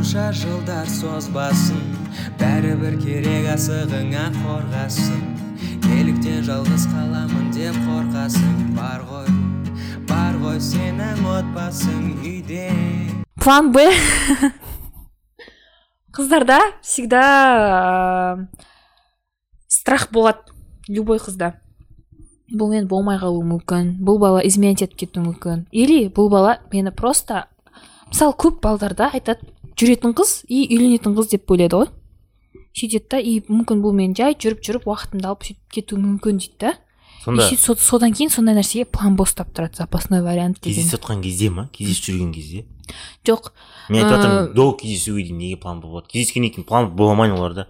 қанша жылдар созбасын бәрібір керек асығыңа қорғасын. Неліктен жалғыз қаламын деп қорқасың бар ғой бар ғой сенің отбасың үйде. План б. Қыздарда всегда э, страх болады. Любой қызда бұл мен болмай қалуы мүмкін. Бұл бала изменять етіп кетуі мүмкін. Или бұл бала мені просто мысалы көп балдарда айтады жүретін қыз и үйленетін қыз деп ойлайды ғой. Сөйтеді да и мүмкін бұл мен жай жүріп жүріп уақытымды алып сөйтіп кетуі мүмкін дейді да. Сонда и сөйтіп со- содан кейін сондай нәрсеге план б ұстап тұрады запасной вариант деген. Кездесіп жатқан кезде ма? Кездесіп жүрген кезде? Жоқ мен айтып жатырмын до кездесуге дейін неге план б болады кездескеннен кейін план бола ма оларда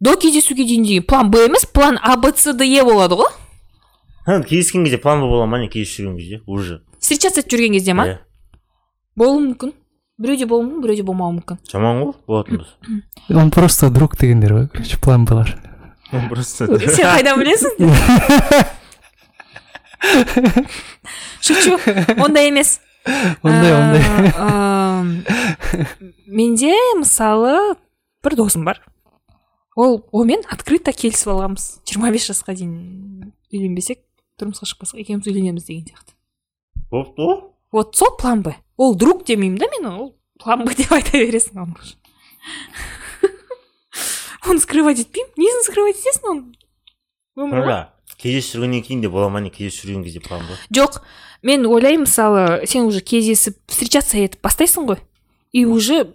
до кездесуге дейін деген план б емес план а б с д е болады ғой. Кездескен кезде план б бола ма? Не кездесіп жүрген кезде уже. Встречаться етіп жүрген кезде ма? Иә. Болуы мүмкін. Біреуде болуы мүмкін біреуде болмауы мүмкін жаман ғой болатын болса он просто друг дегендер ғой короче план болар просто сен қайдан білесің шучу. Ондай емес ондай ондай менде мысалы бір досым бар ол онымен открыто келісіп алғанбыз жиырма бес жасқа дейін үйленбесек тұрмысқа шықпасақ екеуміз үйленеміз деген сияқты. Болыпты ғой вот сол план б ол друг демеймін да мен ол план б деп айта бересің оны оны скрывать етпеймін. Несін скрывать етесің оны? Өмір ғой кездесіп жүргеннен кейін де бола ма не? Кездесіп жүрген кезде план б жоқ мен ойлаймын мысалы сен уже кездесіп встречаться етіп бастайсың ғой. И уже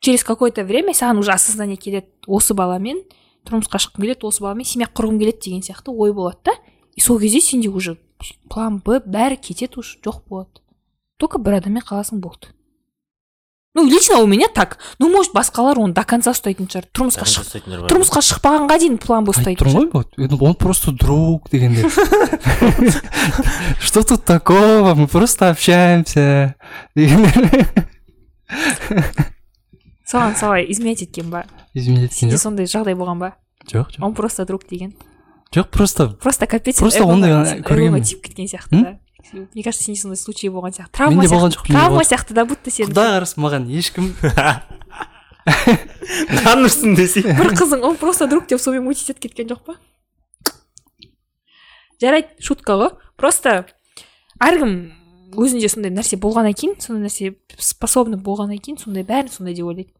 через какое то время саған уже осознание келеді. Осы баламен тұрмысқа шыққым келеді осы баламен семья құрғым келеді деген сияқты ой болады да. И сол кезде сенде уже план б бәрі кетеді уже. Жоқ болады. Только бір адаммен қаласың болды ну лично у меня так. Ну может басқалар оны до конца ұстайтын шығар тұрмысқа шық тұрмысқа шықпағанға дейін план б айтып ұстайтын тұрмын шығар ғой вот, он просто друг дегендер что тут такого? Мы просто общаемся. Дегендер саған солай изменять еткен ба. Изменить еткен сенде жоқ сондай жағдай болған ба. Жоқ жоқ он просто друг деген. Жоқ просто? Просто капец Просто эго- ондай эго- көргенмін. эго тиіп кеткен сияқты да. Мне кажется сенде сондай случай болған сияқты травма Менде болған жоқ, травма сияқты да будто сен. Құдай қарасын маған ешкім танырсың десе бір қызың ол просто друг деп сонымен мутить етіп кеткен жоқ па? Жарайды шутка ғой. Просто әркім өзінде сондай нәрсе болғаннан кейін сондай нәрсе способны болғаннан кейін сондай бәрін сондай деп ойлайды.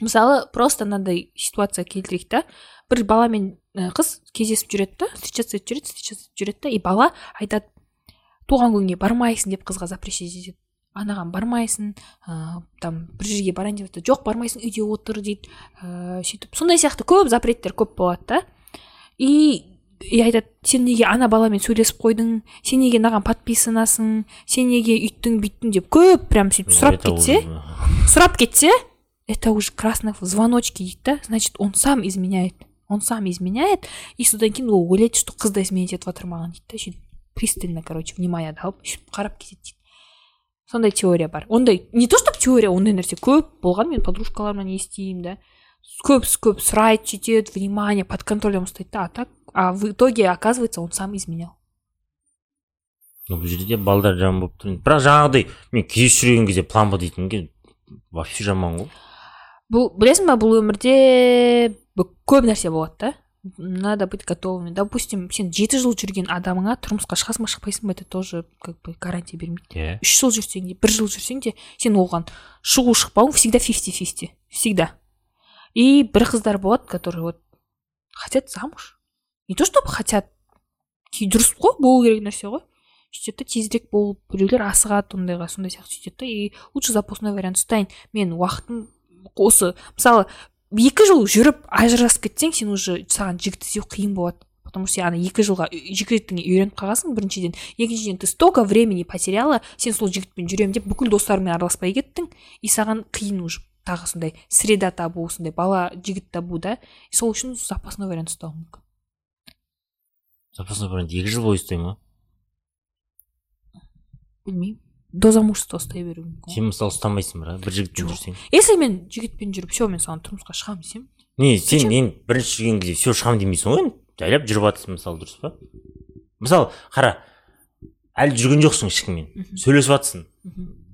Мысалы просто мынандай ситуация келтірейік та. Бір бала мен ә, қыз кездесіп жүреді да встречаться етіп жүреді встречаться етіп жүреді да и бала айтады туған күнге бармайсың деп қызға запрещать етеді. Анаған бармайсың ыыы там бір жерге барайын деп жоқ бармайсың үйде отыр дейді. Ыыы сөйтіп. Сондай сияқты көп запреттер көп болады да. И и айтады сен неге ана баламен сөйлесіп қойдың? Сен неге мынаған подписанасың сен неге үйттің бүйттің? деп көп прям сөйтіп сұрап кетсе сұрап кетсе это уже красный звоночки дейді да. Значит он сам изменяет. Он сам изменяет и содан кейін ол ойлайды что қыз да изменять етіп жатыр маған дейді да сөйтіп. Пристально короче внимание алып сөйтіп қарап кетеді дейді сондай теория бар. Ондай не то чтобы теория ондай нәрсе. Көп болған мен подружкаларымнан естимін да. Көп көп сұрайды сөйтеді внимание под контролем ұстайды да а так а в итоге оказывается он сам изменял. Ну, бұл жерде балдар жаман болып тұр. Бірақ жаңағыдай мен кездесіп жүрген кезде план б дейтінге вообще жаман ғой. Бұл білесің ба бұл өмірде көп нәрсе болады да. Надо быть готовыми. Допустим сен жеті жыл жүрген адамыңа тұрмысқа шығасың ба шықпайсың ба это тоже как бы гарантия бермейді иә үш жыл жүрсең де бір жыл жүрсең де сен оған шығу шықпауың всегда фифти фифти всегда. И бір қыздар болады которые вот хотят замуж. Не то чтобы хотят. Дұрыс қой болу керек нәрсе ғой сөйтеді да тезірек болып біреулер асығады ондайға сондай сияқты сөйтеді да и лучше запасной вариант ұстайын мен уақытым осы мысалы екі жыл жүріп ажырасып кетсең сен уже саған жігіт іздеу қиын болады. Потому что сен ана екі жылға жігітіңе үйреніп қалғансың біріншіден. Екіншіден ты столько времени потеряла сен сол жігітпен жүремін деп бүкіл достарыңмен араласпай кеттің и саған қиын уже. Тағы сондай среда табу сондай бала жігіт табу да. Сол үшін запасной вариант ұстау мүмкін. Запасной вариант екі жыл бойы ұстаймын ма білмеймін. До замужества ұстай беруі мүмкін сен мысалы ұстамайсың бірақ бір жігітпен жүрсең. Если мен жігітпен жүріп все мен саған тұрмысқа шығамын десем. Не сен ең бірінші жүрген кезде все шығамын демейсің ғой енді жайлап жүріп жатырсың мысалы дұрыс па? Мысалы қара әлі жүрген жоқсың ешкіммен сөйлесіп жатрсың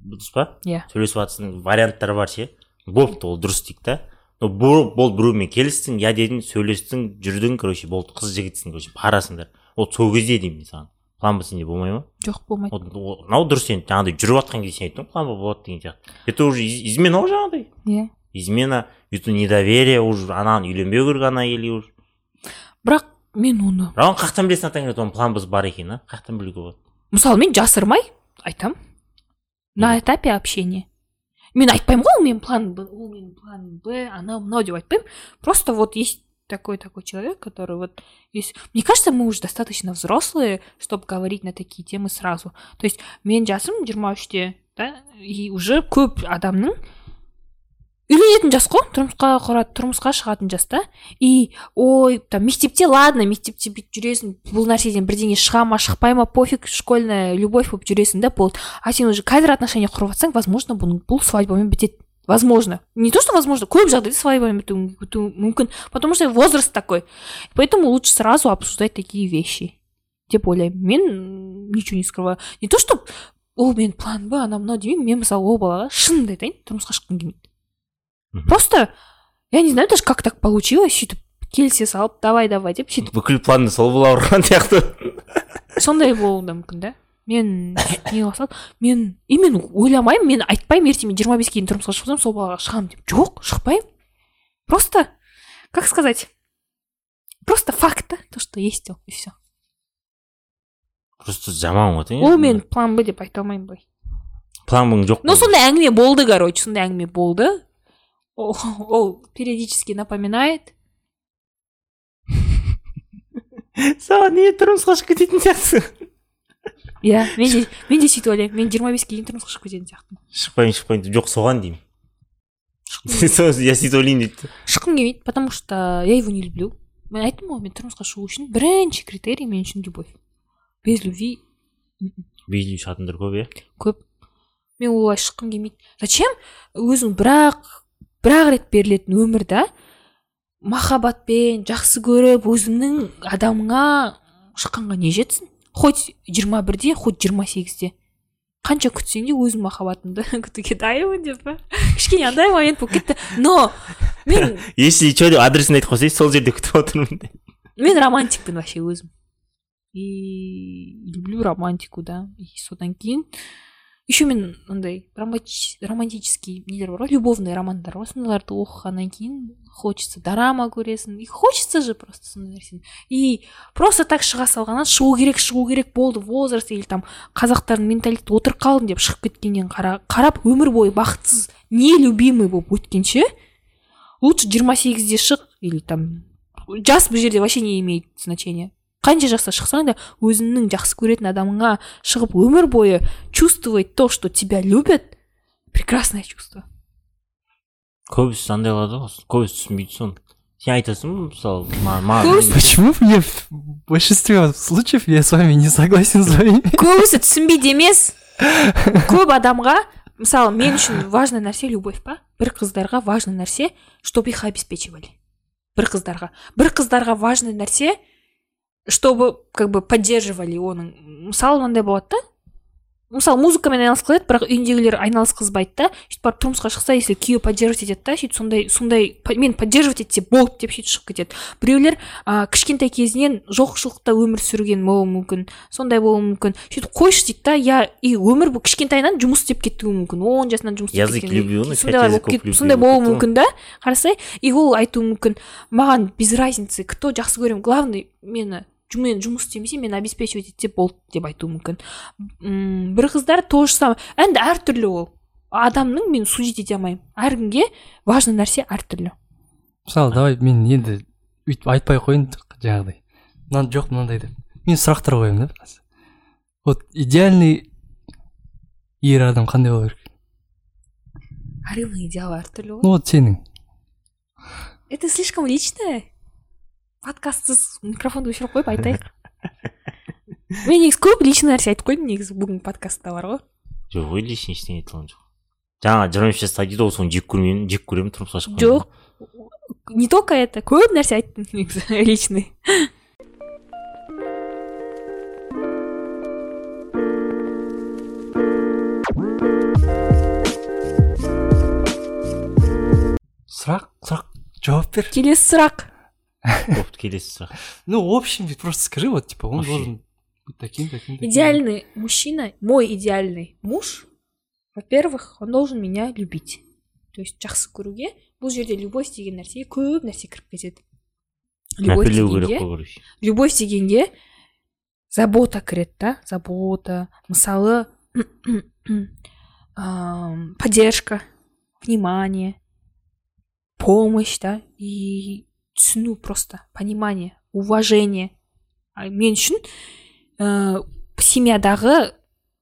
дұрыс па? Иә. Сөйлесіп жатрсың варианттар бар ше? Болыпты ол дұрыс дейік та. Но бұл бол біреумен келістің я дедің сөйлестің жүрдің короче болды қыз жігітсің короче барасыңдар. Ол сол кезде деймін мен саған. План б сенде болмай ма жоқ болмайды мынау дұрыс сен жаңағыдай жүріп жатқан кезде сен айттың ғой план б болады деген сияқты. Это уже из- измена ғой жаңағыдай. Иә измена это недоверие уже анаған үйленбеу керек ана или уже. Бірақ мен оны бірақ оны қаяқтан білесің атаң оның план б бар екенін а? Қаяқтан білуге болады. Мысалы мен жасырмай айтам. На этапе общения. Мен айтпаймын ғой ол менің план б ол менің план б анау мынау деп айтпаймын. Просто вот есть такой такой человек который вот есть мне кажется мы уже достаточно взрослые чтобы говорить на такие темы сразу то есть мен жасым жиырма үште да и уже көп адамның үйленетін жас қой тұрмысқа құрады тұрмысқа шығатын жас та и ой там мектепте ладно мектепте бүйтіп жүресің бұл нәрседен бірдеңе шыға ма шықпай ма пофиг школьная любовь болып жүресің да болды а сен уже қазір отношения құрып жатсаң возможно бұның бұл свадьбамен бітеді возможно не то что возможно көп жағдайда свадьбамен бітуі бітуі мүмкін потому что возраст такой поэтому лучше сразу обсуждать такие вещи деп ойлаймын мен м, ничего не скрываю не то что ол менің план б анау мынау демеймін мен мысалы ол балаға шынымды айтайын тұрмысқа шыққым келмейді Мгм. просто я не знаю даже как так получилось сөйтіп келісе салып давай давай деп сөйтіп бүкіл планы сол бола ұрған сияқты сондай болуы да мүмкін да мен не қылсам мен и мен ойламаймын мен айтпаймын ертең мен жиырма беске дейін тұрмысқа шықсам сол балаға шығамын деп. Жоқ шықпаймын. Просто как сказать просто факт да то что есть ол и все просто жаман ғой ол мен план б деп айта алмаймын былай. Планың жоқ ну сондай әңгіме болды короче сондай әңгіме болды. Ол, ол периодически напоминает. Саған не тұрмысқа шығып кететін сияқтысың? Иә мен де мен де сөйтіп ойлаймын. Мен жиырма беске дейін тұрмысқа шығып кететін сияқтымын. Шықпайын деп. Жоқ соған деймін. Я сөйтіп ойлаймын дейді. Шыққым келмейді потому что я его не люблю. Мен айттым ғой мен тұрмысқа шығу үшін бірінші критерий мен үшін любовь. Без любви. Видео шығатындар көп иә? Көп. Мен олай шыққым келмейді. Зачем? Өзің бірақ бір ақ рет берілетін өмірді махаббатпен жақсы көріп өзіңнің адамыңа шыққанға не жетсін? Хоть жиырма бірде хоть жиырма сегізде. Қанша күтсең де өзің махаббатыңды күтуге дайынмын деп па? Кішкене андай момент болып кетті. Но мен если че деп адресін айтып қойсай сол жерде күтіп отырмын мен романтикпін вообще өзім. И люблю романтику да. И содан кейін еще мен андай романтич- романтический нелер бар ғой любовный романдар. Бар сондайларды оқығаннан кейін хочется драма көресің и хочется же просто сондай нәрсені и просто так шыға салғаннан шығу керек шығу керек болды возраст. Или там қазақтардың менталитеті отырып қалдым деп шығып кеткеннен қара, қарап өмір бойы бақытсыз нелюбимый болып өткенше лучше жиырма сегізде шық или там жас бұл жерде вообще не имеет значения. Қанша жаста шықсаң да өзіңнің жақсы көретін адамыңа шығып өмір бойы чувствовать то что тебя любят прекрасное чувство. Көбісі андай қылады ғой көбісі түсінбейді соны сен айтасың ба мысалы ма- ма- Көбісі- Почему мне в большинстве случаев я с вами не согласен с вами? көбісі түсінбейді емес көп адамға мысалы мен үшін важный нәрсе любовь па? Бір қыздарға важный нәрсе чтобы их обеспечивали. Бір қыздарға. Бір қыздарға важный нәрсе чтобы как бы поддерживали оның. Мысалы мынандай болады да? Мысалы музыкамен айналысқысы келеді бірақ үйіндегілер айналысқызбайды да. Сөйтіп барып тұрмысқа шықса если күйеуі поддерживать етеді да сөйтіп сондай сондай по- мен поддерживать етсе болды деп сөйтіп шығып кетеді. Біреулер ә, кішкентай кезінен жоқшылықта өмір сүрген болуы мүмкін сондай болуы мүмкін. Сөйтіп қойшы дейді да я и өмір бойы кішкентайынан жұмыс істеп кетуі мүмкін. Он жасынан жұмыс істеп Язык любви, сондай болуы мүмкін да қарасай. И ол айтуы мүмкін. Маған без разницы кто жақсы көремін главный мені мен жұмыс істемесе мені обеспечивать етсе болды деп айтуы мүмкін. М, бір қыздар то же самое. Енді әртүрлі ол. Адамның мен судить ете алмаймын. Әркімге важный нәрсе әртүрлі. Мысалы давай мен енді өйтіп айтпай ақ қояйын жаңағыдай. Мынандай жоқ мынандай деп. Мен сұрақтар қоямын да вот идеальный ер адам қандай болу керек? Әркімнің идеалы әртүрлі ғой. Ну вот сенің. Это слишком личное. Подкастсыз микрофонды өшіріп қойып айтайық мен негізі көп личный нәрсе айтып қойдым негізі бүгінгі подкастта бар ғой жоқ ой лишний ештеңе айта алған жоқ жаңа жиырма бес жаста дейді ғой соны жек көрмеймін жек көремін тұрмысқа шыққан жоқ не только это көп нәрсе айттым негізі личный жауап бер келесі сұрақ бопты келесі сұрақ ну в общем просто скажи вот типа он Вообще. должен быть таким таким таким идеальный мужчина мой идеальный муж во-первых он должен меня любить то есть жақсы көруге бұл жерде любовь деген нәрсеге көп нәрсе кіріп кетеді любовь мәпелеу керек дегенге қой короче любовь дегенге забота кіреді да забота мысалы ам, поддержка внимание помощь да и түсіну просто понимание уважение. Мен үшін ә, семьядағы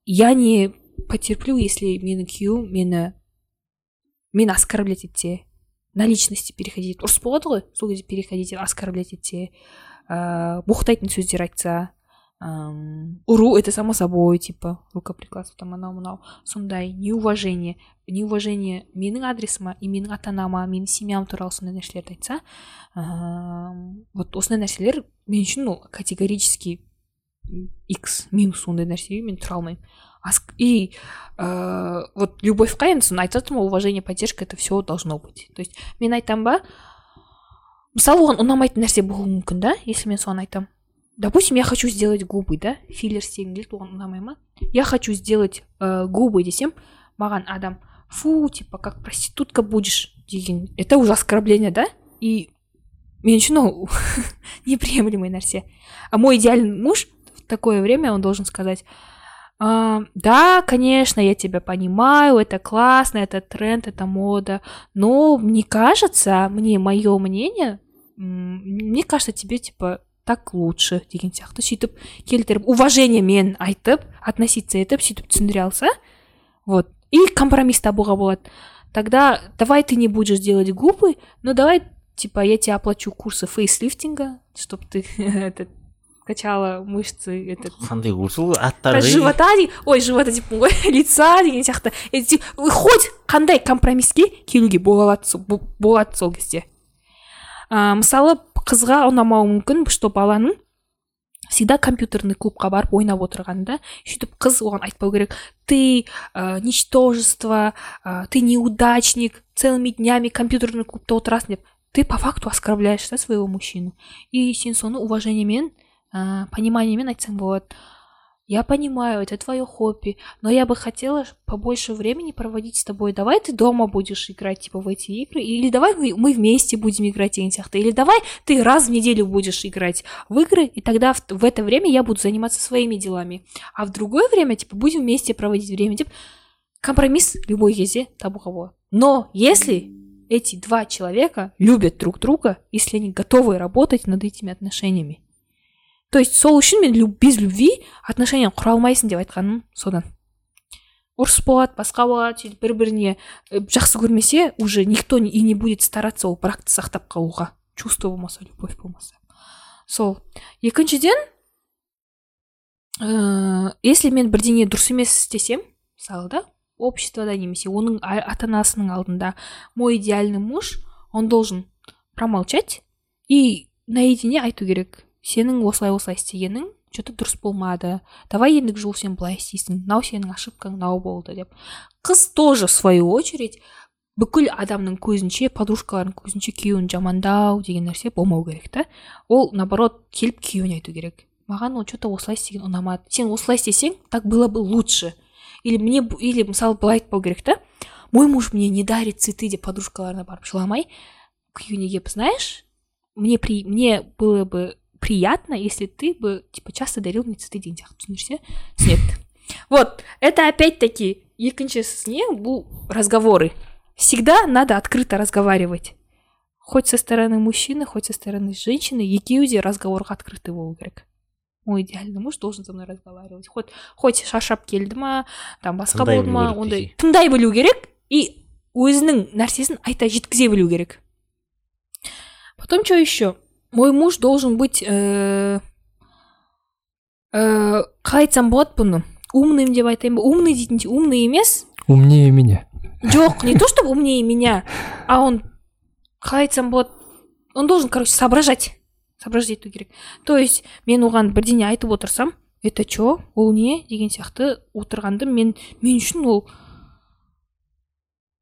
я не потерплю если менің күйеуім мені мені оскорблять етсе на личности переходить. Ұрыс болады ғой сол кезде переходить оскорблять етсе ә, боқтайтын сөздер айтса. ам, ұру это само собой типа рукоприкладство там анау мынау сондай неуважение неуважение менің адресіма и менің ата анама менің семьям туралы сондай нәрселерді айтса ам, вот осындай нәрселер мен үшін ол категорически x минус ондай нәрсеге мен тұра алмаймын Ас- и ә, вот любовьқа енді соны айтып жатырмын ғой уважение поддержка это все должно быть то есть мен айтамын ба мысалы оған ұнамайтын нәрсе болуы мүмкін да если мен соған айтамын допустим я хочу сделать губы да филлер істегім келеді оған ұнамай ма я хочу сделать ә, губы десем маған адам фу типа как проститутка будешь деген это уже оскорбление да и мен үшін ол неприемлемый нәрсе а мой идеальный муж в такое время он должен сказать «А, да, конечно, я тебя понимаю, это классно, это тренд, это мода, но мне кажется, мне мое мнение, м, мне кажется, тебе типа так лучше деген сияқты сөйтіп келтіріп уважениемен айтып относиться етіп сөйтіп түсіндіре алса вот и компромисс табуға болады тогда давай ты не будешь делать губы но давай типа я тебе оплачу курсы фейслифтинга чтобы ты этот качала мышцы этот қандай курс ол аттары живота де- ой живота деппін ғой лица деген сияқты Е, ти- хоть қандай компромисске келуге бола алады сол- бо- болады сол кезде ә, мысалы қызға ұнамауы мүмкін что баланың всегда компьютерный клубқа барып ойнап отырғанда сөйтіп қыз оған айтпау керек. Ты ә, ничтожество ә, ты неудачник целыми днями компьютерный клубта отырасың деп. Ты по факту оскорбляешь да своего мужчину. И сен соны уважениемен ә, пониманиемен айтсаң болады я понимаю, это твое хобби, но я бы хотела побольше времени проводить с тобой. Давай ты дома будешь играть типа в эти игры, или давай мы, вместе будем играть в эти или давай ты раз в неделю будешь играть в игры, и тогда в, в это время я буду заниматься своими делами, а в другое время типа будем вместе проводить время. Типа, компромисс любой кезде табуға болады. Но если эти два человека любят друг друга, если они готовы работать над этими отношениями, то есть сол үшін мен без любви отношения құра алмайсың деп айтқаным содан. Ұрыс болады басқа болады сөйтіп бір біріне жақсы көрмесе уже никто и не будет стараться ол бракты сақтап қалуға. Чувство болмаса любовь болмаса. Сол. Екіншіден ә, если мен бірдеңе дұрыс емес істесем мысалы да обществода немесе оның ата анасының алдында мой идеальный муж он должен промолчать и наедине айту керек. Сенің осылай осылай істегенің че то дұрыс болмады. Давай ендігі жолы сен былай істейсің. Мынау сенің ошибкаң мынау болды деп. Қыз тоже в свою очередь бүкіл адамның көзінше подружкалардың көзінше күйеуін жамандау деген нәрсе болмау керек та. Ол наоборот келіп күйеуіне айту керек. Маған ол че то осылай істеген ұнамады. Сен осылай істесең так было бы лучше. Или мне или мысалы былай айтпау керек та. Мой муж мне не дарит цветы деп подружкаларына барып жыламай күйеуіне келіп знаешь мне при мне было бы приятно если ты бы типа часто дарил мне цветы деген сияқты түсіндірсе түсінеді вот это опять таки екіншісіне бұл разговоры всегда надо открыто разговаривать хоть со стороны мужчины хоть со стороны женщины екеуі де разговорға открытый болу керек мой идеальный муж должен со мной разговаривать хоть хоть шаршап келді ма там басқа Тыңдай болды білу ма керек ондай десей. тыңдай білу керек и өзінің нәрсесін айта жеткізе білу керек потом что еще мой муж должен быть э, э, қалай айтсам болады бұны умным деп айтайын ба? Умный дейтін умный емес? Умнее меня. Жоқ не то чтобы умнее меня а он қалай айтсам болады он должен короче соображать. Соображать ету керек то есть мен оған бірдеңе айтып отырсам это чё? Ол не? деген сияқты отырғанды мен мен үшін ол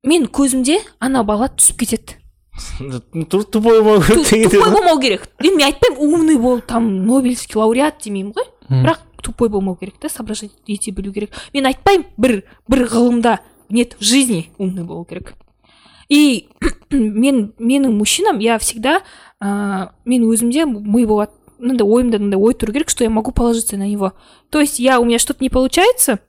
мен көзімде ана бала түсіп кетеді. Тупой керек деген тупой болмау керек енді мен айтпаймын умный бол там нобелевский лауреат демеймін ғой бірақ тупой болмау керек та соображать ете білу керек мен айтпаймын бір бір ғылымда нет в жизни умный болу керек и мен менің мужчинам я всегда ә, мен өзімде ми болады мынандай ойымда мындай ой тұру керек что я могу положиться на него. То есть я у меня что то не получается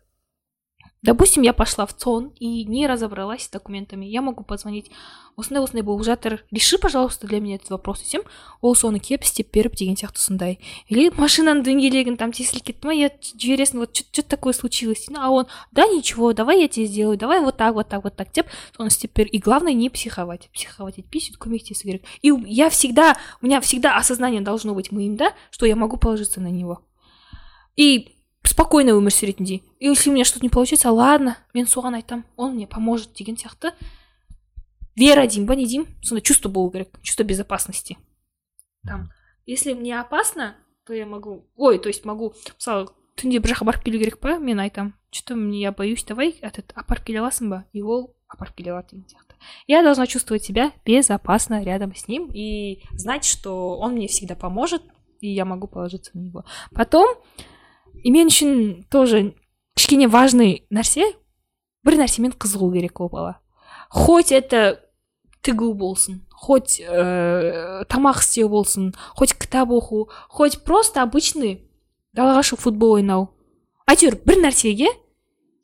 допустим я пошла в цон и не разобралась с документами я могу позвонить осындай осындай болып жатыр реши пожалуйста для меня этот вопрос десем ол соны келіп істеп беріп деген сияқты сондай или машинаның дөңгелегін там тесіліп кетті ма я жібересің вот что то такое случилось деймін. а он да ничего давай я тебе сделаю давай вот так вот так вот так деп соны істеп бер и главное не психовать психовать етпей сөйтіп көмектесу керек и я всегда у меня всегда осознание должно быть миымда что я могу положиться на него и спокойно өмір сүретіндей и если у меня что то не получается ладно мен соған айтамын он мне поможет деген сияқты вера деймін ба не деймін сондай чувство болу керек чувство безопасности там если мне опасно то я могу ой то есть могу мысалы түнде бір жаққа барып келу керек па мен айтамын что то мне я боюсь давай этот апарып келе аласың ба и ол апарып келе алады деген сияқты я должна чувствовать себя безопасно рядом с ним и знать что он мне всегда поможет и я могу положиться на него потом и мен үшін тоже кішкене важный нәрсе бір нәрсемен қызығу керек ол бала. Хоть это тігу болсын хоть ә, тамақ істеу болсын хоть кітап оқу хоть просто обычный далаға шығып футбол ойнау. Әйтеуір бір нәрсеге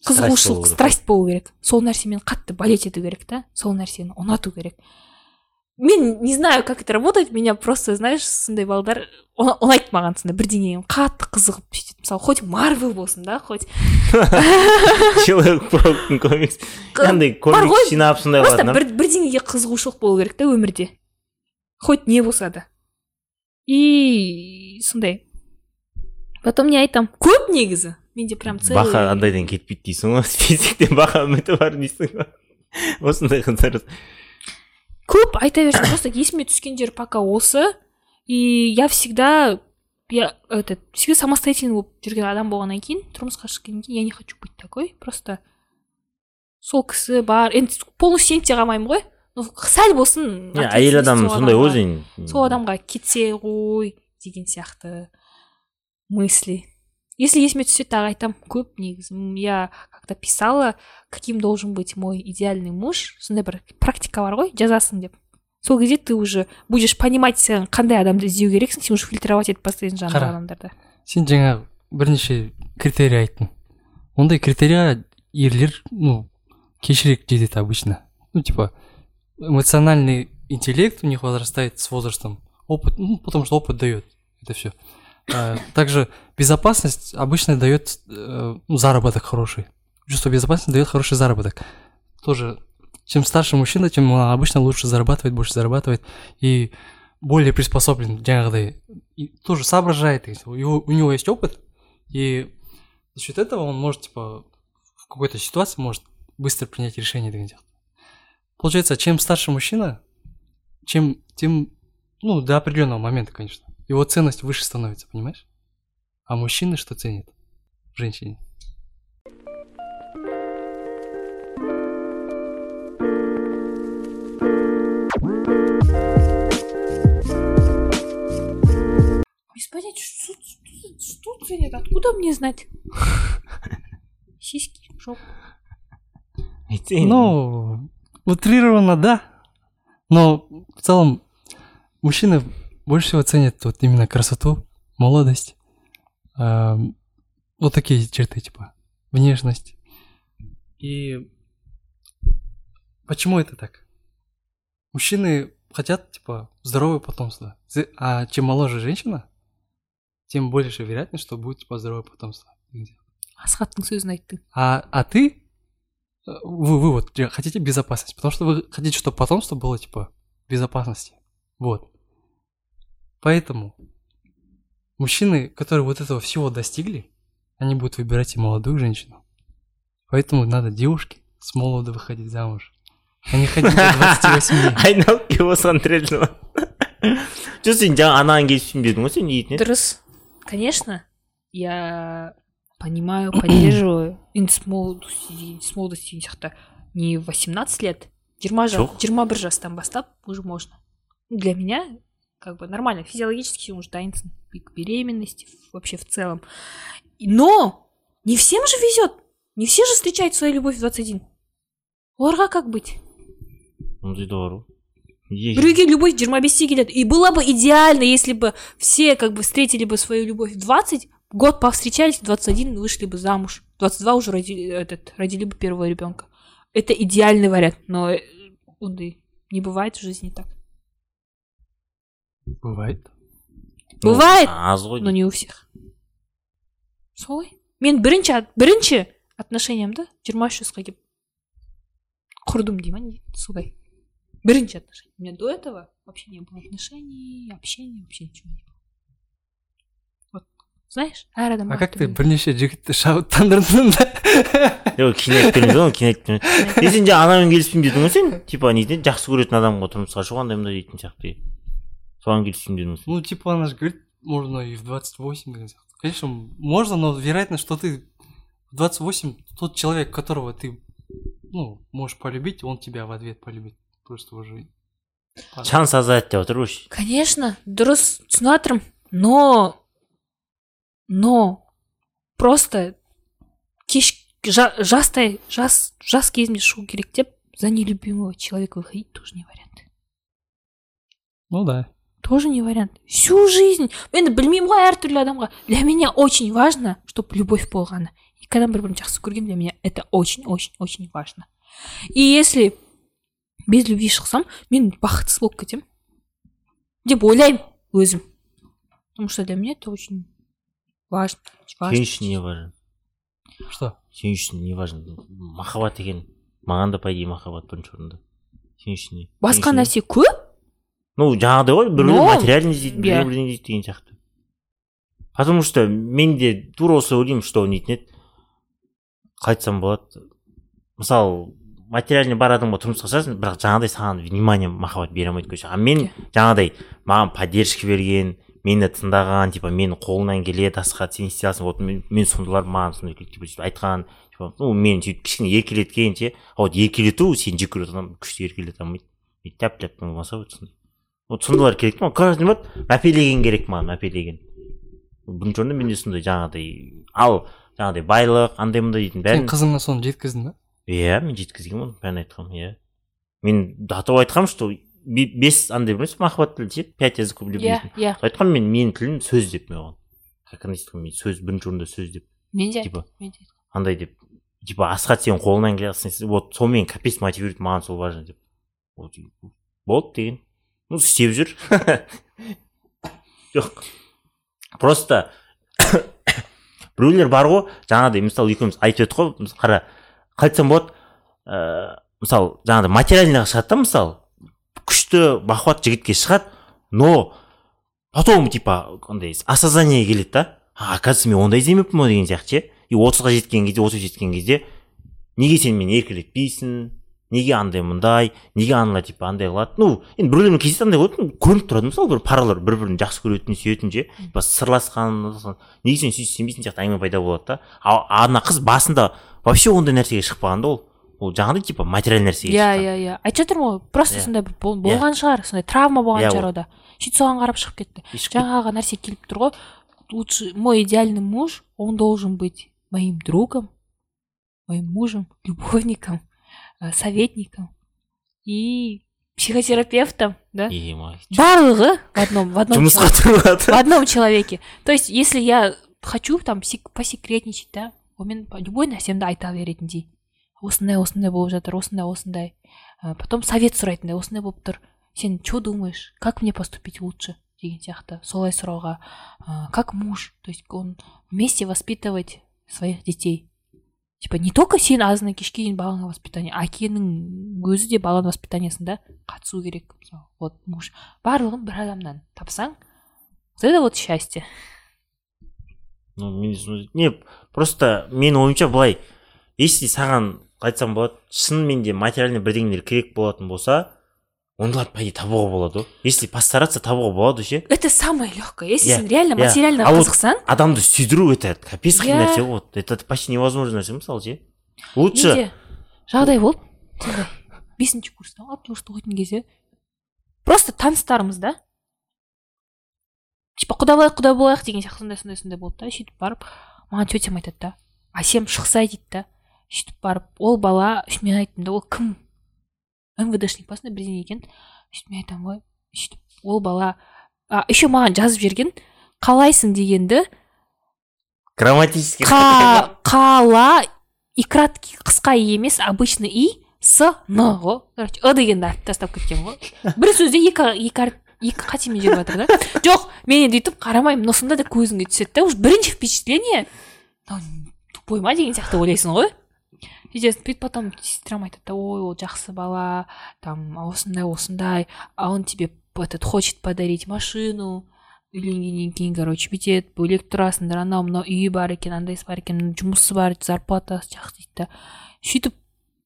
қызығушылық страсть болу керек. Сол нәрсемен қатты болеть ету керек та сол нәрсені ұнату керек. Мен не знаю как это работает меня просто знаешь сондай балдар ұна- ұнайды маған сондай бірдеңеге қатты қызығып сөйтеді мысалы хоть марвел болсын да хоть человек пауктың комикс. Андай комикс жинап сондай просто қылатын бір бірдеңеге қызығушылық болу керек та өмірде. Хоть не болса да. И сондай. Потом не айтамын көп негізі. Менде прям целый бақа андайдан кетпейді дейсің ғой физиктен бақа үміті бар дейсің ғой осындай қыздар. Көп айта берсем просто есіме түскендер пока осы. И я всегда я этот всегда самостоятельный болып жүрген адам болғаннан кейін тұрмысқа шыққаннан кейін я не хочу быть такой. Просто сол кісі бар. Енді полностью сеніп те қалмаймын ғой. Но сәл болсын Иә, әйел адам сондай ғой сол адамға кетсе ғой деген сияқты мысли. Если есіме түссе тағы айтамын көп негізі я как то писала каким должен быть мой идеальный муж сондай бір практика бар ғой жазасың деп сол кезде ты уже будешь понимать сен қандай адамды іздеу керексің сен уже фильтровать етіп бастайсың жаңағы адамдарды сен жаңа бірнеше критерий айттың. Ондай критерийға ерлер ну кешірек жетеді обычно. Ну типа эмоциональный интеллект у них возрастает с возрастом. Опыт ну потому что опыт дает это все также безопасность обычно дает э, ну, заработок хороший. Чувство безопасности дает хороший заработок. Тоже чем старше мужчина тем он обычно лучше зарабатывает больше зарабатывает и более приспособлен жаңағыдай и тоже соображает у него, у него есть опыт и за счет этого он может типа в какой-то ситуации может быстро принять решение деген сияқты получается чем старше мужчина чем тем ну до определенного момента конечно его ценность выше становится понимаешь? А мужчины что ценят? В женщине понятия что, что, что ценят? Откуда мне знать? Сиськи жопу Ну, утрированно, да. Но в целом мужчины больше всего ценят вот именно красоту, молодость, эм, вот такие черты, типа внешность. И почему это так? Мужчины хотят, типа, здоровое потомство. А чем моложе женщина, тем больше вероятность, что будет, типа, здоровое потомство. асхаттың сөзін айттың А, а ты, э, вы, вы вот хотите безопасность, потому что вы хотите, чтобы потомство было типа безопасности. Вот. Поэтому мужчины, которые вот этого всего достигли, они будут выбирать и молодую женщину. Поэтому надо девушке с молода выходить замуж. А не ходить до 28. айналып келіп осыған тірелдің ба жоқ сен жаңа анаған келіп түсінбедің ғой сен ниетіне Дұрыс. Конечно, я понимаю, поддерживаю. Енді с молодости, с молодости деген сияқты не в 18 лет, жиырма жас Жоқ. жиырма бір жастан бастап уже можно Ну, для меня как бы нормально физиологически уже дайынсың к беременности вообще в целом. Но не всем же везет не все же встречают свою любовь в 21 оларға как быть? Бар ғой Неге? біреуге любовь жиырма бесте келеді и было бы идеально если бы все как бы встретили бы свою любовь в 20 год повстречались в 21 вышли бы замуж. В 22 уже родили, этот, родили бы первого ребенка это идеальный вариант но э, ондай не бывает в жизни так бывает. Ну, бывает аз ғой но не у всех. Солай? Мен бірінші бірінші отношениямды жиырма үш жасқа келіп құрдым дей ма не? Солай. Бірінші отношение у меня до этого вообще не было отношений общения вообще ничего не было. Вот знаешь әр адам а как ты бірнеше жігітті шабыттандырдың да? Жоқ кейін айтып бермейді ғой кейін айтып бермейді е сен жаңа анамен келіспеймін дедің ғой сен? Типа не дейді жақсы көретін адамға тұрмысқа шығу андай мындай дейтін сияқты. соған келіспеймін дедің ғой сен ну типа она же говорит можно и в 28 деген сияқты конечно можно но вероятно что ты в 28 тот человек которого ты ну можешь полюбить он тебя в ответ полюбит просто уже шанс азаяды деп отыр ғой конечно дұрыс түсініп жатырмын но но просто кеш жа- жастай жас жас кезімде шығу керек деп за нелюбимого человека выходить тоже не вариант ну да Тоже не вариант. Всю жизнь. Енді білмеймін ғой әртүрлі адамға для меня очень важно чтобы любовь болғаны екі адам бір бірін жақсы көрген для меня это очень очень очень важно. И если без любви шықсам мен бақытсыз болып кетемін деп ойлаймын өзім потому что для меня это очень важно важно. сен үшін не важно что? Сен үшін не важно махаббат екен. Маған да по идее махаббат бірінші орында сен үшін не басқа нәрсе көп ну жаңағыдай ғой біреулер материальный іздейді иә. біреулер бірдеңе іздейді деген сияқты. Потому что мен де тура осы ойлаймын что нетін еді қалай айтсам болады. Мысалы материальный бар адамға тұрмысқа шығасың бірақ жаңағыдай саған внимание махаббат бере алмайды короче а мен жаңағыдай маған поддержка берген мені тыңдаған типа менің қолымнан келеді асхат сен істей аласың вот мен, мен сондайлар маған сондай айтқан типа ну мені сөйтіп кішкене еркелеткен ше а вот еркелету сен жек көретін адам күшті еркелете алмайды. Тәп тәп болмаса вот сондай. Вот сондайлар керек маған короче вот мәпелеген керек маған мәпелеген бірінші орында менде сондай жаңағыдай ал жаңағыдай байлық андай мындай дейтін сен бәрін қызыңа соны жеткіздің ба иә мен жеткізгенмін оны бәрін айтқанмын иә мен до того айтқанмын что бе- бес андай емес махаббат тілі ше пять языков любви иә иә айтқанмын мен менің тілім сөз деп мен оған как мен сөз бірінші орында сөз деп мен де типа андай деп типа асхат сенің қолыңнан келе жатсың вот сонымен капец мотивирует маған сол важно деп болды деген ну істеп жүр жоқ просто біреулер бар ғой жаңағыдай мысалы екеуміз айтып едік қой қара қалай айтсам болады. Ыыы мысалы жаңағыдай материальныйға шығады да мысалы. Күшті бақуат жігітке шығады но потом типа андай осознание келеді да. Оказывается мен ондай іздемеппін ғой деген сияқты ше. И отызға жеткен кезде отыз жеткен кезде неге сен мені еркелетпейсің неге андай мындай неге аналар типа андай қылады ну енді біреулермен кездесті андай ғой көрініп тұрады мысалы бір паралар бір бірін жақсы көретін сүйетін ше типа сырласқан неге сен сөйтіп істемейсің сияқты әңгіме пайда болады да а а ана қыз басында вообще ондай нәрсеге шықпаған да ол ол жаңағыдай типа материальный нәрсеге иә иә иә айтып жатырмын ғой просто сондай болған шығар сондай травма болған шығар ода сөйтіп соған қарап шығып кетті жаңағы нәрсе келіп тұр ғой лучше мой идеальный муж он должен быть моим другом моим мужем любовником советником и психотерапевтом да? Май барлығы в одном в одном человеке. в одном человеке. То есть если я хочу там сек- посекретничать да онымен любой нәрсемді айта беретіндей осындай осындай болып жатыр осындай осындай. Ә, потом совет сұрайтындай осындай болып тұр сен что думаешь? Как мне поступить лучше? Деген сияқты. Солай сұрауға ә, как муж? То есть он вместе воспитывать своих детей типа не только сен азаннан кешке дейін балаңа воспитание әкенің өзі де баланың воспитаниясында қатысу керек. Мысалы вот муж. Барлығын бір адамнан тапсаң вот это вот счастье. Ну мен не просто менің ойымша былай если саған айтсам болады шынымен де материальный бірдеңелер керек болатын болса ондайларды по идее табуға болады ғой. Если постараться табуға болады ше. Это самое легкое если Иә, сен реально иә. материально А вот қызықсаң адамды сүйдіру это капец қиын нәрсе ғой это почти невозможно нәрсе мысалы ше лучше. Менде жағдай болды. Сондай бесінші курста алтыншы оқитын кезде просто таныстарымыз да. Типа құда болайық құда болайық деген сияқты сондай сондай сондай болды да. Сөйтіп барып маған тетям айтады да. Әсем шықсай дейді да. Сөйтіп барып ол бала мен айттым да ол кім? Мвдшник па сондай бірдеңе екен сөйтіп мен айтамын ғой сөйтіп ол бала. А еще маған жазып жіберген қалайсың дегенді грамматический қа қала и краткий қысқа и емес обычный и с н ғой короче ы дегенді алып тастап кеткен ғой бір сөзде екі екі ар- екі қатемен жүріп жатыр да? Жоқ мен енді өйтіп қарамаймын но сонда да көзіңе түседі да уже бірінші впечатление мынау тупой ма? деген сияқты ойлайсың ғой. Сөйтесің сөйтіп потом сестрам айтады ой ол жақсы бала там осындай осындай а он тебе этот хочет подарить машину үйленгеннен кейін короче бүйтеді бөлек тұрасыңдар анау мынау үйі бар екен андайсы бар екен жұмысы бар зарплатасы жақсы дейді да сөйтіп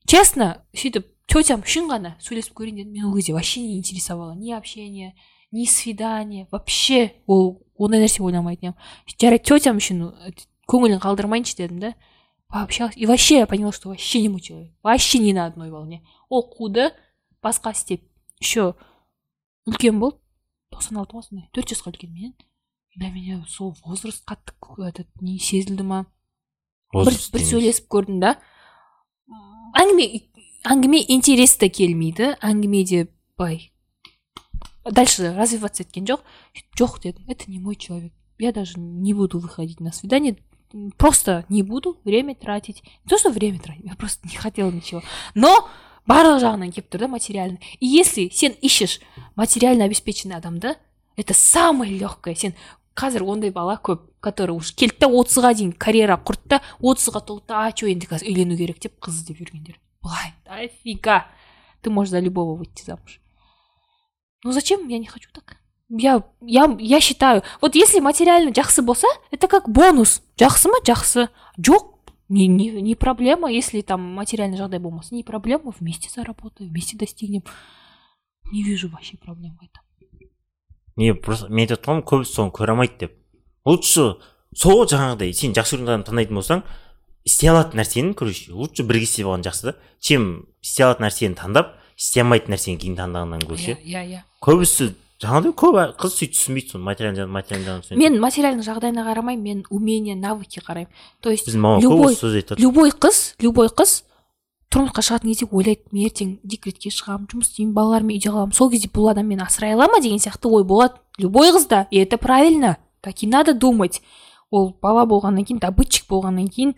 честно сөйтіп тетям үшін ғана сөйлесіп көрейін дедім мен ол кезде вообще не интересовало ни общение ни свидание вообще ол ондай нәрсе ойламайтын едім жарайды тетям үшін көңілін қалдырмайыншы дедім да пообщалась. И вообще я поняла что вообще не человек. Вообще не на одной волне. Ол қуды басқа істеп еще үлкен болды тоқсан алты ма сондай төрт жасқа үлкен менен для меня сол возраст қатты этот не сезілді ма бір, бір сөйлесіп көрдім да? Әңгіме әңгіме интересті келмейді әңгімеде былай дальше развиваться еткен жоқ жоқ дедім это не мой человек. Я даже не буду выходить на свидание. просто не буду время тратить не то что время тратить я просто не хотела ничего но барлық жағынан келіп тұр да материально и если сен ищешь материально обеспеченный адамды это самое легкое сен қазір ондай бала көп который уже келді да отызға дейін карьера құрды да отызға толды да а че енді қазір үйлену керек деп қыз іздеп жүргендер былай дофига ты можешь за любого выйти замуж ну зачем я не хочу так Я я я считаю вот если материально жақсы болса это как бонус. Жақсы ма? Жақсы. Жоқ не, не, не проблема если там материальный жағдай болмаса не проблема. Вместе заработаем вместе достигнем. Не вижу вообще проблем в этом. Не просто мен айтып жатқаным көбісі соны көре алмайды деп. Лучше сол жаңағыдай сен жақсы көрген адамды таңдайтын болсаң істей алатын нәрсені короче лучше бірге істеп алған жақсы да. Чем істей алатын нәрсені таңдап істей алмайтын нәрсені кейін таңдағаннан гөрі ше иә иә. Көбісі жаңағыдай көп қыз сөйтіп түсінбейді соны материальный материальный жағын мен материальный жағдайына қарамаймын мен умение навыки қараймын. То есть біздің мама любой- көп сөз айтады. любой қыз любой қыз тұрмысқа шығатын кезде ойлайды мен ертең декретке шығамын жұмыс істеймін балаларыммен үйде қаламын сол кезде бұл адам мені асырай ала ма? деген сияқты ой болады. Любой қызда и это правильно. Так и надо думать. Ол бала болғаннан кейін добытчик болғаннан кейін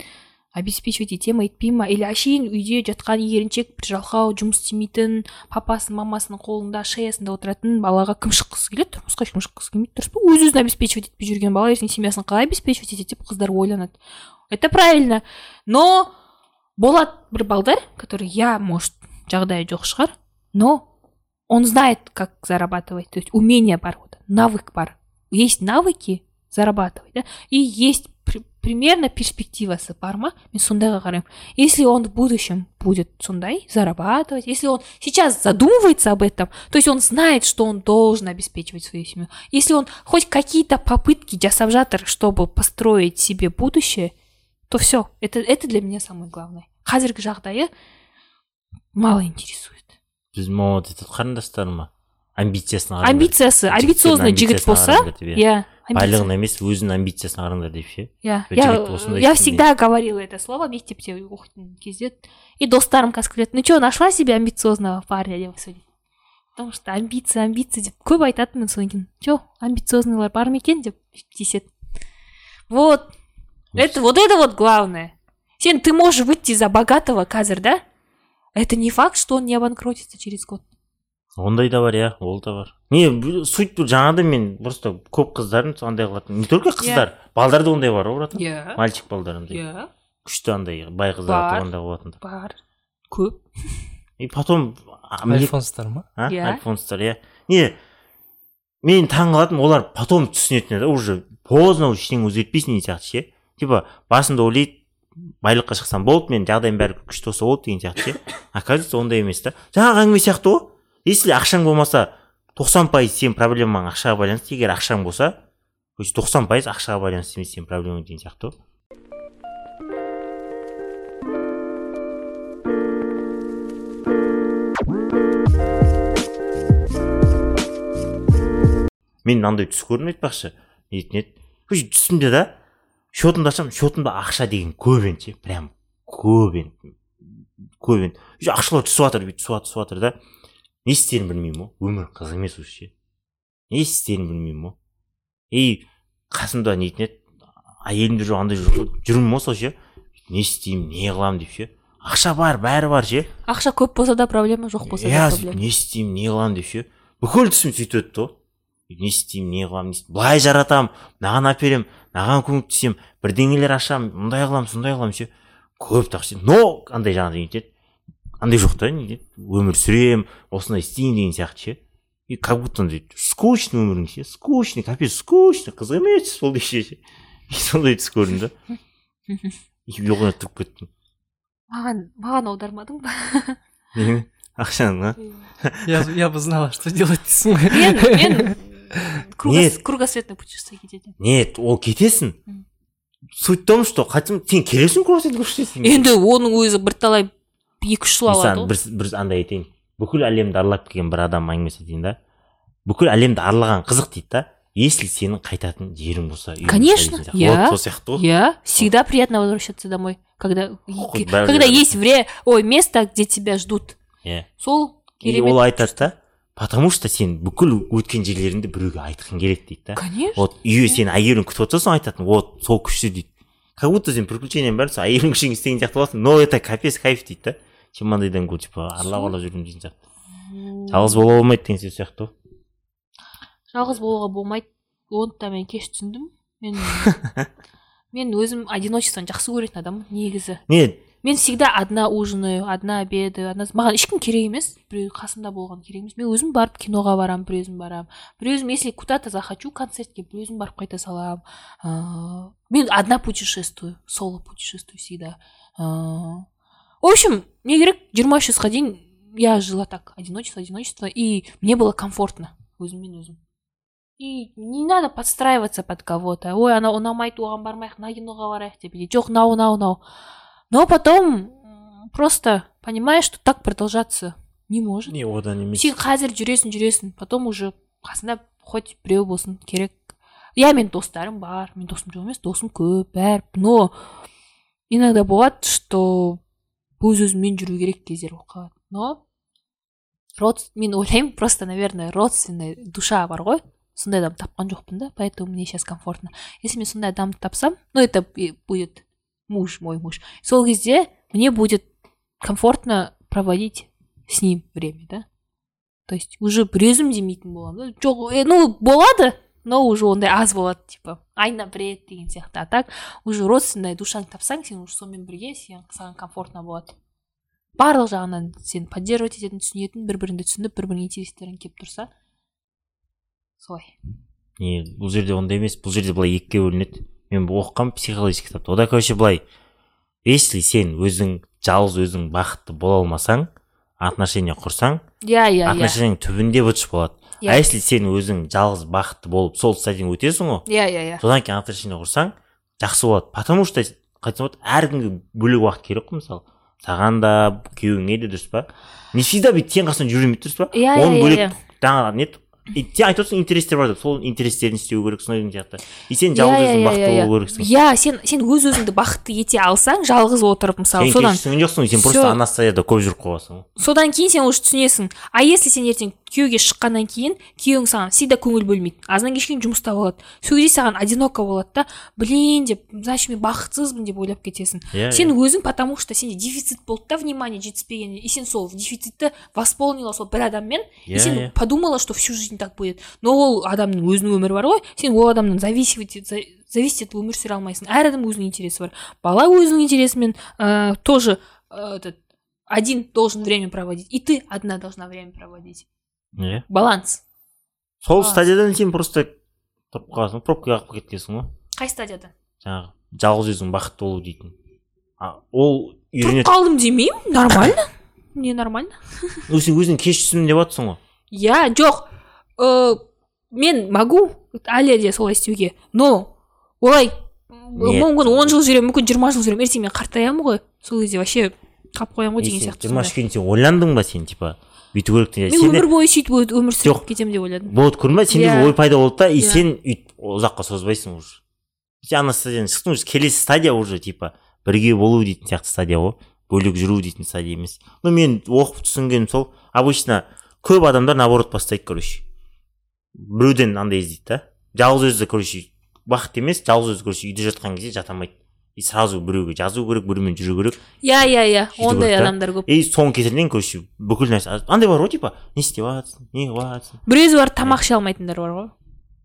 обеспечивать ете ма етпей ма или әшейін үйде жатқан еріншек бір жалқау жұмыс істемейтін папасын мамасының қолында шеясында отыратын балаға кім шыққысы келеді. Тұрмысқа ешкім шыққысы келмейді дұрыс па? Өз өзін обеспечивать етпей жүрген бала ертең семьясын қалай обеспечивать етеді деп қыздар ойланады. Это правильно. Но болады бір балдар который я может жағдайы жоқ шығар но он знает как зарабатывать. То есть умение бар навык бар. Есть навыки зарабатывать да? И есть примерно перспективасы бар ма мен сондайға қараймын если он в будущем будет сондай зарабатывать если он сейчас задумывается об этом то есть он знает что он должен обеспечивать свою семью если он хоть какие-то попытки жасап жатыр чтобы построить себе будущее то все это это для меня самое главное қазіргі жағдайы мало интересует біздің мама айтады қарындастарыма амбициясына қараңдар амбициясы Жігіттердің амбициозный жігіт амбициясына болса қараңдар деп, иә. иә амбиция. байлығына емес өзінің амбициясына қараңдар деп ше Я, Бір я, жігіт осындай я істейді. всегда говорила это слово мектепте оқитын кезде и достарым қазір күледі ну че нашла себе амбициозного парня деп сөйлейді потому что амбиция амбиция деп көп айтатынмын содан кейін че амбициознылар бар ма екен деп деседі вот это вот это вот главное сен ты можешь выйти за богатого қазір да это не факт что он не обанкротится через год Ондай да бар иә ол да бар. Не суть бұл жаңағыдай мен просто көп қыздардың андай қылатын. Не только қыздар балдар да ондай бар ғой братан. Иә. Мальчик балдар андай иә. Күшті андай бай қыздар Бар. туғанда болатындар бар. Көп. И потом а, мне- альфонстар ма? А? Иә. альфонстар иә. Не мен таң қалатыным олар потом түсінетін да уже поздно уже ештеңе өзгертпейсің деген сияқты ше. Типа басында ойлайды байлыққа шықсам болды менің жағдайым бәрі күшті болса болды деген сияқты ше. Оказывается ондай емес та. Жаңағы әңгіме сияқты ғой если ақшаң болмаса тоқсан пайыз сенің проблемаң ақшаға байланысты. Егер ақшаң болса тоқсан пайыз ақшаға байланысты емес сенің проблемаң деген сияқты ғой мен мынандай түс көрдім айтпақшы нетін еді түсімде да счетымды ашамын. Счетымда ақша деген көп енді ше. Прям көп енді көп енді ақшалар түсіп жатыр бүйтіп түсіп жатыр түсіп жатыр да не істерімді білмеймін ғой өмір қызық емес уже ше не істерімді білмеймін ғой и қасымда не дейтін еді әйелім де жоқ андай жоқ жүрмін ғой сол ше не істеймін не қыламын деп ше ақша бар бәрі бар ше ақша көп болса да проблема жоқ болса да проблема не істеймін не қыламын деп ше бүкіл түсім сөйтіп өтті ғой не істеймін не қыламын былай жаратамын мынаған әперемін мынаған көмектесемін бірдеңелер ашамын мындай қыламын сондай қыламын ше көп ше но андай жаңағыдай не етеді андай жоқ та өмір сүремін осындай істеймін деген сияқты ше. И как будто андай скучный өмірің ше скучный капец скучный қызық емес сол деші ше. И сондай түс көрдім да. И ұйқыға тұрып кеттім. Маған маған аудармадың ба? Нені ақшаны ма я, я бы знала что делать дейсің ғой мен мен Нет. кругосветное путешествие кететін. Нет ол кетесің. Суть в том что хотим сен келесің кругосветный путешествие енді оның өзі бірталай екі үш жыл алады ғой бір, бір андай айтайын. бүкіл әлемді аралап келген бір адам әңгімесі айтайын да. бүкіл әлемді аралаған қызық дейді да. Если сенің қайтатын жерің болса Конечно, иә. вот сол сияқты ғой. Я всегда приятно возвращаться домой, когда когда есть вре, ой, место, где тебя ждут. иә. Сол и керемет. ол айтады да потому что сен бүкіл өткен жерлеріңді біреуге айтқың келеді дейді да. Конечно. вот үйге сен әйелің күтіп отырса соң айтатын. Вот сол күшті дейді. Как будто сен приключенияның бәрін сол әйелің үшін істеген сияқты боласың. Но это капец кайф дейді да. Сен мынандайдан гөрі типа аралап аралап жүргім дейтін сияқты жалғыз бола болмайды деген сөз сияқты ғой жалғыз болуға болмайды оны да мен кеш түсіндім мен мен өзім одиночествоны жақсы көретін адаммын негізі не? Мен всегда одна ужинаю одна обедаю одна маған ешкім керек емес. Біреу қасымда болған керек емес. Мен өзім барып киноға барамын бір өзім барамын бір өзім если куда то захочу концертке бір өзім барып қайта саламын ыыы мен одна путешествую соло путешествую всегда. Ыыы в общем мне керек жиырма үш жасқа дейін я жила так одиночество одиночество и мне было комфортно өзіммен өзім и не надо подстраиваться под кого-то ой анау ұнамайды оған бармайық мына киноға барайық деп или жоқ мынау мынау мынау но потом м, просто понимаешь что так продолжаться не может не одан емес сен қазір жүресің жүресің потом уже қасында хоть біреу болсын керек иә менің достарым бар менің досым жоқ емес досым көп бәрі но иногда болады что өз өзіммен жүру керек кездер болып қалады но род мен ойлаймын просто наверное родственная душа бар ғой сондай адам тапқан жоқпын да поэтому мне сейчас комфортно если мен сондай адамды тапсам ну это и будет муж мой муж сол кезде мне будет комфортно проводить с ним время да то есть уже бір өзім демейтін боламын да жоқ э, ну болады но уже ондай аз болады типа айна бір рет деген сияқты а так. Уже родственная душаңды тапсаң сен уже сонымен бірге сен саған комфортно болады барлық жағынан сен поддерживать ететін түсінетін бір біріңді түсініп бір біріңе интерестерің келіп тұрса солай не бұл жерде ондай емес бұл жерде былай екіге бөлінеді мен оқығанмын психологический кітапта ода короче былай. Если сен өзің жалғыз өзің бақытты бола алмасаң отношения құрсаң иә иә иә. отношенияң түбінде бытыш болады. Иә. а если сен өзің жалғыз бақытты болып сол стадияны өтесің ғой иә иә иә. содан кейін отношения құрсаң жақсы болады. Потому что қайтсам болады әркімге бөлек уақыт керек қой мысалы. Саған да күйеуіңе де дұрыс па? Не всегда бүйтіп сен қасында жүре бермейді дұрыс па? Иә, иә, оның иә, бөлек иә. жаңағы не сен айтып отырсың интерестер бар деп. Сол интерестерін істеу керек сондай деген сияқты. И сен Иә, жалғыз иә, өзің иә, бақытты иә, болу керексің иә сен сен өз өзіңді бақытты ете алсаң жалғыз отырып мысалы. Сен содан кешірсің жоқсың сен просто ана стадияда көп жүріп қаласың ғой. Содан кейін сен уже түсінесің. А если сен ертең күйеуге шыққаннан кейін күйеуің саған всегда көңіл бөлмейді. Азаннан кешке дейін жұмыста болады. Сол кезде саған одиноко болады да блин деп значит мен бақытсызбын деп ойлап кетесің. Иә сен өзің потому что сенде дефицит болды да внимание жетіспеген и сен сол дефицитті восполнила сол бір адаммен и Иә, сен иә. подумала что всю жизнь так будет. Но ол адамның өзінің өмірі бар ғой. Сен ол адамнан зависеть ет- за- зависеть етіп өмір сүре алмайсың. Әр адамның өзінің интересі бар. Бала өзінің интересімен ә, тоже ә, этот один должен время проводить и ты одна должна время проводить. Иә баланс. Сол стадиядан сен просто тұрып қаласың пробкаға қалып кеткенсің ғой қай стадияда? Жаңағы жалғыз өзің бақытты болу дейтін. А ол тұрып үйренеді қалдым демеймін? Нормально? Не нормально? Ну сен өзің кеш түсімін деп жатрсың ғой. Иә жоқ. Э, мен могу әлі де солай істеуге но олай мүмкін он жыл жүремін мүмкін жиырма жыл жүремін ертең мен қартаямын ғой. Сол кезде вообще қалып қоямын ғой деген сияқты жиырма үшке дейін сен ойландың ба сен типа? Бүйту керек деген мен өмір бойы сөйтіп өмір сүріп кетемін деп ойладым. болады көрдің ба сенде Иә. ой пайда болды да и Иә. сен үйтіп ұзаққа созбайсың уже. Сен ана стадиядан шықтың уже келесі стадия уже типа бірге болу дейтін сияқты стадия ғой. Бөлек жүру дейтін стадия емес. Ну мен оқып түсінгенім сол обычно көп адамдар наоборот бастайды короче. Біреуден андай іздейді да. Жалғыз өзі короче бақыт емес жалғыз өзі короче үйде жатқан кезде жата алмайды. И сразу біреуге жазу керек біреумен жүру керек иә иә иә ондай адамдар көп и соның кесірінен короче бүкіл нәрсе андай бар ғой типа не істеп жатрсың не қылып жатрсың біреуі бар тамақ іше алмайтындар бар ғой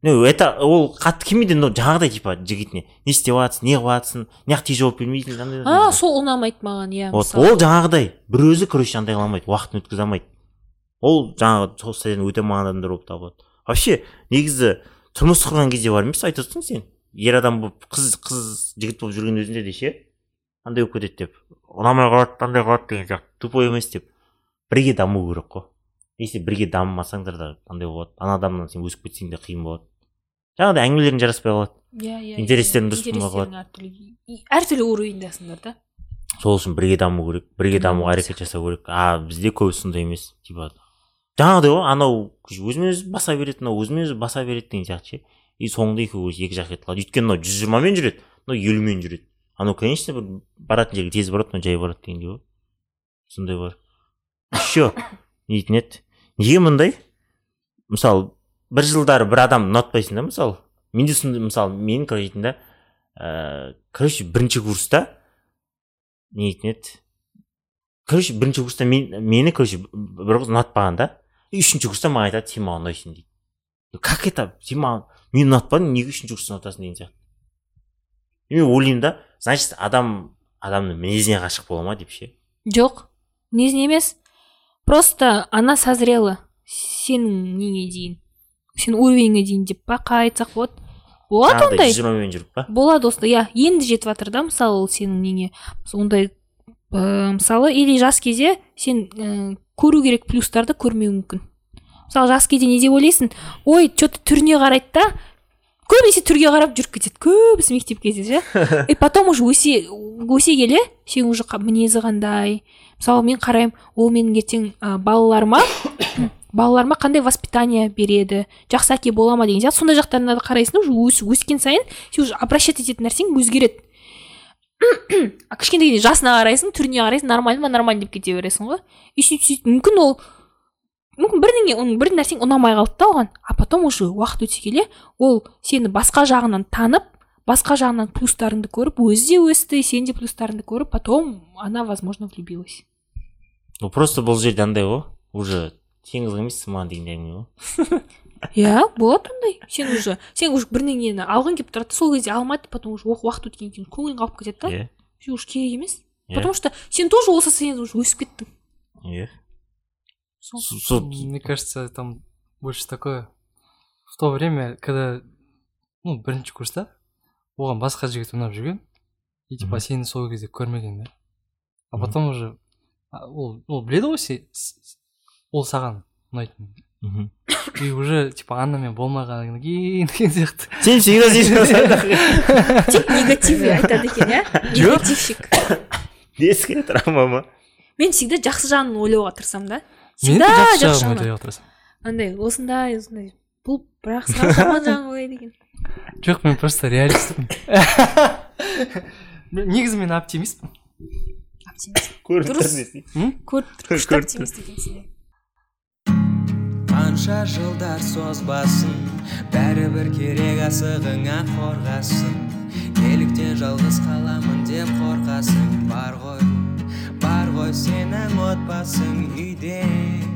ну это ол қатты келмейді но жаңағыдай типа жігітіне не істеп жатрсың не қылып жатрсың неғып тез жауап бермейсің андай а сол ұнамайды маған иә вот ол жаңағыдай бір өзі короче андай қыла алмайды уақытын өткізе алмайды ол жаңағы сол стадиядан өте алмаған адамдар болып табылады вообще негізі тұрмыс құрған кезде бар емес айтып отырсың сен ер адам болып қыз қыз жігіт болып жүрген өзінде де ше андай болып кетеді деп ұнамай қалады андай қалады деген сияқты тупой емес деп бірге даму керек қой. Если бірге дамымасаңдар да андай болады ана адамнан сен өсіп кетсең де қиын болады. Жаңағыдай әңгімелерің жараспай қалады. Иә иә Интерестерің иә. дұрыс болмай Интерестерің әртүрлі. И- әртүрлі уровеньдасыңдар да. Сол үшін бірге даму керек бірге дамуға әрекет жасау керек. А бізде көбісі сондай емес типа жаңағыдай ғой анау өзімен өзі баса береді мынау өзімен өзі баса береді деген сияқты ше. И соңында екеуі екі жақ кетіп қалады. Өйткені мынау жүз жиырмамен жүреді мынау елумен жүреді. Анау конечно бір баратын жерге тез барады мынау жай барады дегендей ғой сондай бар. Еще дейтін еді неге мындай мысалы бір жылдары бір адам ұнатпайсың да мысалы. Менде сондай мысалы мен короче дейтін да ыыы короче бірінші курста не дейтін еді короче бірінші курста мен, мені короче бір қыз ұнатпаған да и үшінші курста маған айтады сен маған ұнайсың дейді. «Ну, как это сен маған мен ұнатпадым неге үшінші курста ұнатасың деген сияқты и мен ойлаймын да? Значит адам адамның мінезіне ғашық бола ма деп ше? Жоқ мінезіне емес. Просто она созрела. Сенің неңе дейін? Сенің уровеніңе дейін деп па? Қалай айтсақ болады болады ондай. жиырмамен жүріп па? Болады осындай иә енді жетіп жатыр да мысалы ол сенің неңе. Ондай ә, мысалы или жас кезде сен ә, көру керек плюстарды көрмеуі мүмкін. Мысалы жас кезде не деп ойлайсың? Ой че то түріне қарайды да. Көбінесе түрге қарап жүріп кетеді. Көбісі мектеп кезде ше. И потом уже өсе өсе келе сен уже мінезі қандай? Мысалы мен қараймын ол менің ертең ә, балаларыма балаларыма қандай воспитание береді? Жақсы әке бола ма деген сияқты. Сондай жақтарына да қарайсың да уже өс, өскен сайын сен уже обращать ететін нәрсең өзгереді. А кішкентай кезде жасына қарайсың түріне қарайсың нормально ма нормально деп кете бересің ғой. И сөйтіп сөйтіп мүмкін ол мүмкін бірдеңе оның бір нәрсең ұнамай қалды да оған. А потом уже уақыт өте келе ол сені басқа жағынан танып басқа жағынан плюстарыңды көріп өзі де өсті сен де плюстарыңды көріп потом она возможно влюбилась. Ну просто бұл жерде андай ғой уже сен қызық емессің маған деген әңгіме ғой. Иә болады ондай сен уже сен уже бірдеңені алғың келіп тұрады да, сол кезде алмады потом уже уақ- уақыт өткеннен кейін көңілің қалып кетеді да. Иә. Сен уже керек емес. Иә. потому что сен тоже осы состояниеде уже өсіп кеттің. Иә. Мне кажется, там больше такое. В то время, когда, ну, бірінші курста, оған басқа жігіт ұнап жүрген, и типа сені сол кезде көрмеген да. А потом уже, ол, ол біледі ғой ол саған ұнайтынын. мхм. И уже, типа, аннамен болмағаннан кейін деген сияқты. сен всегда сөйтіп тек негатив айтады екен иә Жоқ. негативщик детская травма ма мен всегда жақсы жағын ойлауға тырысамын да Жақсы жақсы жағын жағын ойлай отырасың. андай осындай осындай. Бұл бірақ саған жаман жағын ойлайды екен Жоқ, мен просто реалистпін. Мен- негізі мен оптимистпін. оптимист. Көріп көріп күшті екенсің қанша жылдар созбасын бәрібір керек асығыңа қорғасын. Неліктен жалғыз қаламын деп қорқасың бар ғой. Бар ғой сенің отбасың үйде